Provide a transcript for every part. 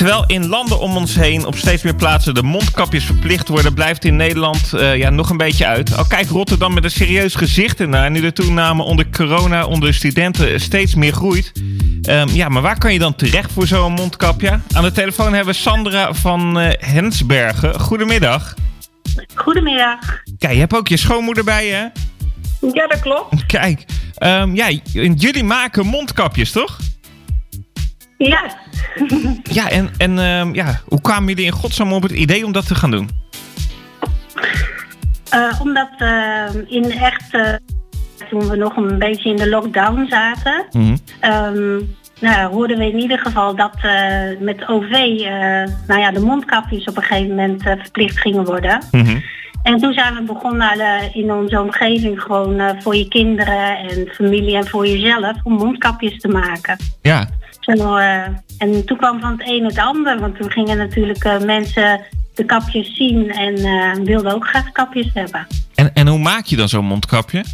Terwijl in landen om ons heen op steeds meer plaatsen de mondkapjes verplicht worden, blijft in Nederland uh, ja, nog een beetje uit. Al kijkt Rotterdam met een serieus gezicht ernaar, nu de toename onder corona onder studenten steeds meer groeit. Um, ja, maar waar kan je dan terecht voor zo'n mondkapje? Aan de telefoon hebben we Sandra van uh, Hensbergen. Goedemiddag. Goedemiddag. Kijk, je hebt ook je schoonmoeder bij je, Ja, dat klopt. Kijk, um, ja, jullie maken mondkapjes, toch? Ja. ja, en, en um, ja, hoe kwamen jullie in godsnaam op het idee om dat te gaan doen? Uh, omdat uh, in echt, uh, toen we nog een beetje in de lockdown zaten, mm -hmm. um, nou, hoorden we in ieder geval dat met OV nou ja, de mondkapjes op een gegeven moment verplicht gingen worden. Mm -hmm. En toen zijn we begonnen in onze omgeving gewoon voor je kinderen en familie en voor jezelf om mondkapjes te maken. Ja. Uh, en toen kwam van het een het ander, want toen gingen natuurlijk uh, mensen de kapjes zien en uh, wilden ook graag kapjes hebben. En, en hoe maak je dan zo'n mondkapje?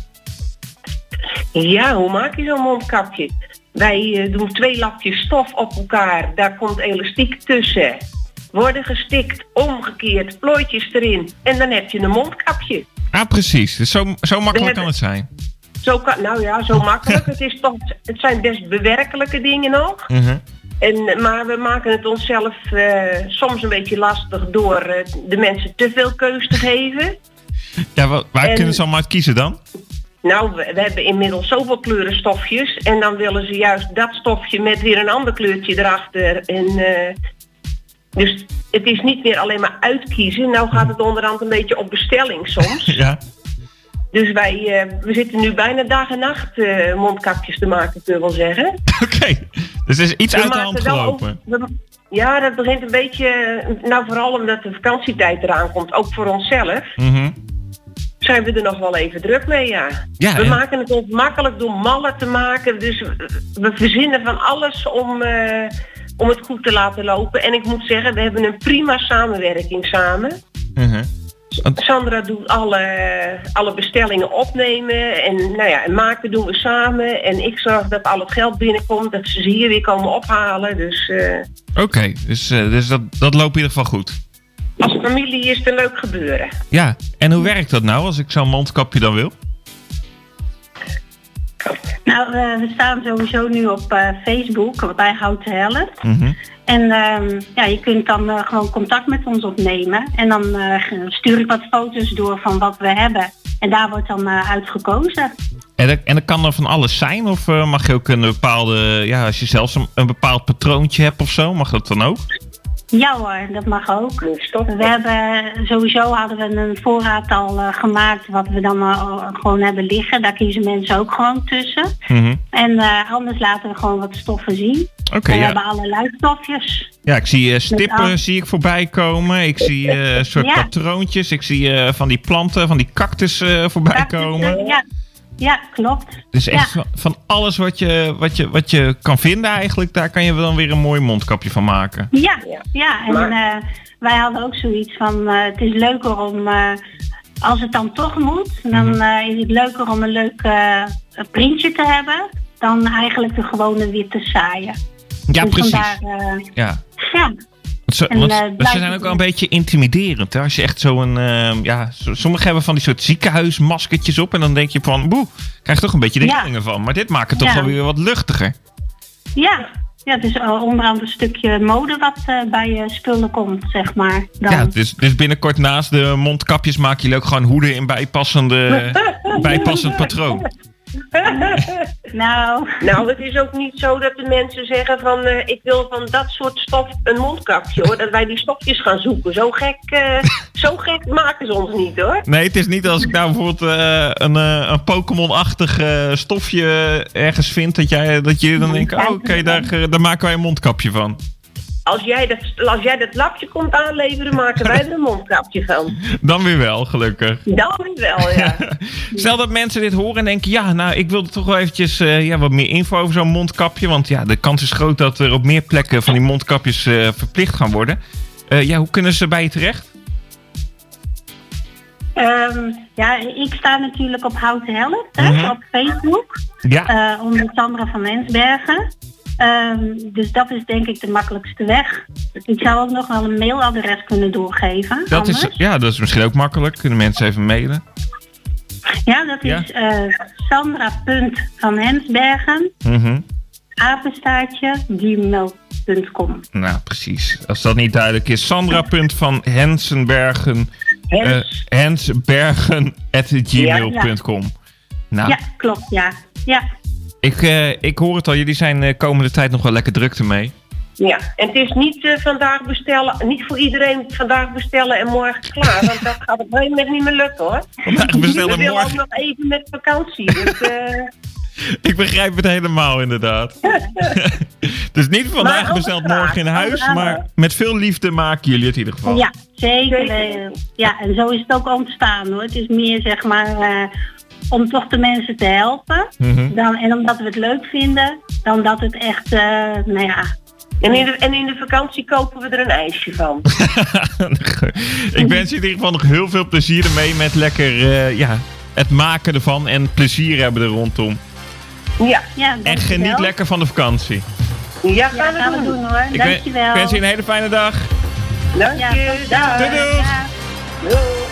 Ja, hoe maak je zo'n mondkapje? Wij doen twee lapjes stof op elkaar, daar komt elastiek tussen. Worden gestikt, omgekeerd, plooitjes erin en dan heb je een mondkapje. Ah, precies. Dus zo, zo makkelijk kan het zijn. Zo kan, nou ja, zo makkelijk. het, is toch, het zijn best bewerkelijke dingen nog. -huh. en, maar we maken het onszelf uh, soms een beetje lastig door uh, de mensen te veel keus te geven. Ja, waar, waar en, kunnen ze allemaal uit kiezen dan? Nou, we, we, hebben inmiddels zoveel kleurenstofjes. En dan willen ze juist dat stofje met weer een ander kleurtje erachter. En, uh, dus het is niet meer alleen maar uitkiezen. Nou gaat het onderhand een beetje op bestelling soms. ja. Dus wij uh, we zitten nu bijna dag en nacht uh, mondkapjes te maken, kun je wel zeggen. Oké, okay. dus is iets we uit de hand gelopen. We, ja, dat begint een beetje, nou vooral omdat de vakantietijd eraan komt, ook voor onszelf. Mm -hmm. Zijn we er nog wel even druk mee, ja. ja we en... maken het ons makkelijk door mallen te maken. Dus we, verzinnen van alles om, uh, om het goed te laten lopen. En ik moet zeggen, we hebben een prima samenwerking samen. -hmm. Sandra doet alle, alle bestellingen opnemen en, nou ja, en maken doen we samen. En ik zorg dat al het geld binnenkomt, dat ze ze hier weer komen ophalen. Dus, uh, Oké, okay, dus, uh, dus dat, dat loopt in ieder geval goed. Als familie is het een leuk gebeuren. Ja, en hoe werkt dat nou als ik zo'n mondkapje dan wil? Nou, uh, we staan sowieso nu op uh, Facebook bij Houten Helft. Mm -hmm. En uh, ja, je kunt dan uh, gewoon contact met ons opnemen. En dan stuur ik wat foto's door van wat we hebben. En daar wordt dan uitgekozen. En dat, en dat kan er van alles zijn? Of mag je ook een bepaalde... Ja, als je zelfs een, een bepaald patroontje hebt of zo, mag dat dan ook? Ja hoor, dat mag ook. We hebben sowieso hadden we een voorraad al uh, gemaakt wat we dan uh, gewoon hebben liggen. Daar kiezen mensen ook gewoon tussen. Mm -hmm. En uh, anders laten we gewoon wat stoffen zien. Oké. Okay, we ja. hebben allerlei stofjes. Ja, ik zie stippen zie ik voorbij komen. Ik zie een soort Ja. patroontjes. Ik zie van die planten, van die cactus voorbij komen. Ja. Ja, klopt. Dus echt Ja. van, alles wat je, wat, je, wat je kan vinden eigenlijk, daar kan je dan weer een mooi mondkapje van maken. Ja, Ja. ja. en Maar- eh, wij hadden ook zoiets van, eh, het is leuker om, eh, als het dan toch moet, dan Mhm. eh, is het leuker om een leuk eh, printje te hebben, dan eigenlijk de gewone witte saaien. Ja, dus precies. Vandaar, Ja. ja, En, want eh, ze zijn ook wel een beetje intimiderend. Hè? Als je echt zo'n. ehm ja, sommigen hebben van die soort ziekenhuismaskertjes op. En dan denk je van. Boe, krijg je toch een beetje de Ja. rillingen van. Maar dit maakt het toch Ja. wel weer wat luchtiger. ja. Ja, het is eh, onder andere een stukje mode wat eh, bij je spullen komt, zeg maar. Dan. Ja, dus, dus binnenkort naast de mondkapjes maken jullie ook gewoon hoeden in bijpassende, bijpassend patroon. Nou, Nou, het is ook niet zo dat de mensen zeggen van eh, ik wil van dat soort stof een mondkapje hoor. Dat wij die stofjes gaan zoeken. Zo gek, eh, zo gek maken ze ons niet hoor. Nee, het is niet als ik nou bijvoorbeeld eh, een, eh, een Pokémon-achtig eh, stofje ergens vind. Dat, jij, dat je dan denkt: oh, oké, daar, daar maken wij een mondkapje van. Als jij, dat, als jij dat lapje komt aanleveren, maken wij er een mondkapje van. Dan weer wel, gelukkig. Dan weer wel, ja. Stel dat mensen dit horen en denken: ja, nou, ik wil toch wel eventjes eh, ja, wat meer info over zo'n mondkapje. Want ja, de kans is groot dat er op meer plekken van die mondkapjes eh, verplicht gaan worden. Eh, ja, hoe kunnen ze bij je terecht? ehm, ja, ik sta natuurlijk op Houten Helft hè, Mhm. op Facebook. Ja, eh onder Sandra van Mensbergen. Ehm, dus dat is denk ik de makkelijkste weg. ik zou ook nog wel een mailadres kunnen doorgeven. Dat is, ja, dat is misschien ook makkelijk. Kunnen mensen even mailen? Ja, dat is uh, Sandra.vanhensbergen. Mm Apenstaartje gmail.com. Nou, precies. Als dat niet duidelijk is, Sandra.vanhensenbergen. Uh, hensbergen.gmail.com. Ja, nou. ja, klopt, ja. ja. Ik, uh, ik hoor het al, jullie zijn de komende tijd nog wel lekker druk ermee. Ja, en het is niet uh, vandaag bestellen, niet voor iedereen vandaag bestellen en morgen klaar. Want dat gaat op een moment niet meer lukken hoor. Vandaag bestellen We willen ook nog even met vakantie. Dus, uh... Ik begrijp het helemaal inderdaad. dus niet vandaag besteld morgen in huis, maar met veel liefde maken jullie het in ieder geval. Ja, zeker. Ja, en zo is het ook ontstaan hoor. Het is meer zeg maar om toch de mensen te helpen. Mm dan, en omdat we het leuk vinden, dan dat het echt, uh, nou ja, en in, de, en in de vakantie kopen we er een ijsje van. ik wens je in ieder geval nog heel veel plezier ermee met lekker uh, ja, het maken ervan en plezier hebben er rondom. Ja, ja En geniet lekker van de vakantie. Ja, gaan, ja, we, doen. hoor. Ik Dankjewel. Ik wens je een hele fijne dag. Dank je. Ja, doei. doei. doei.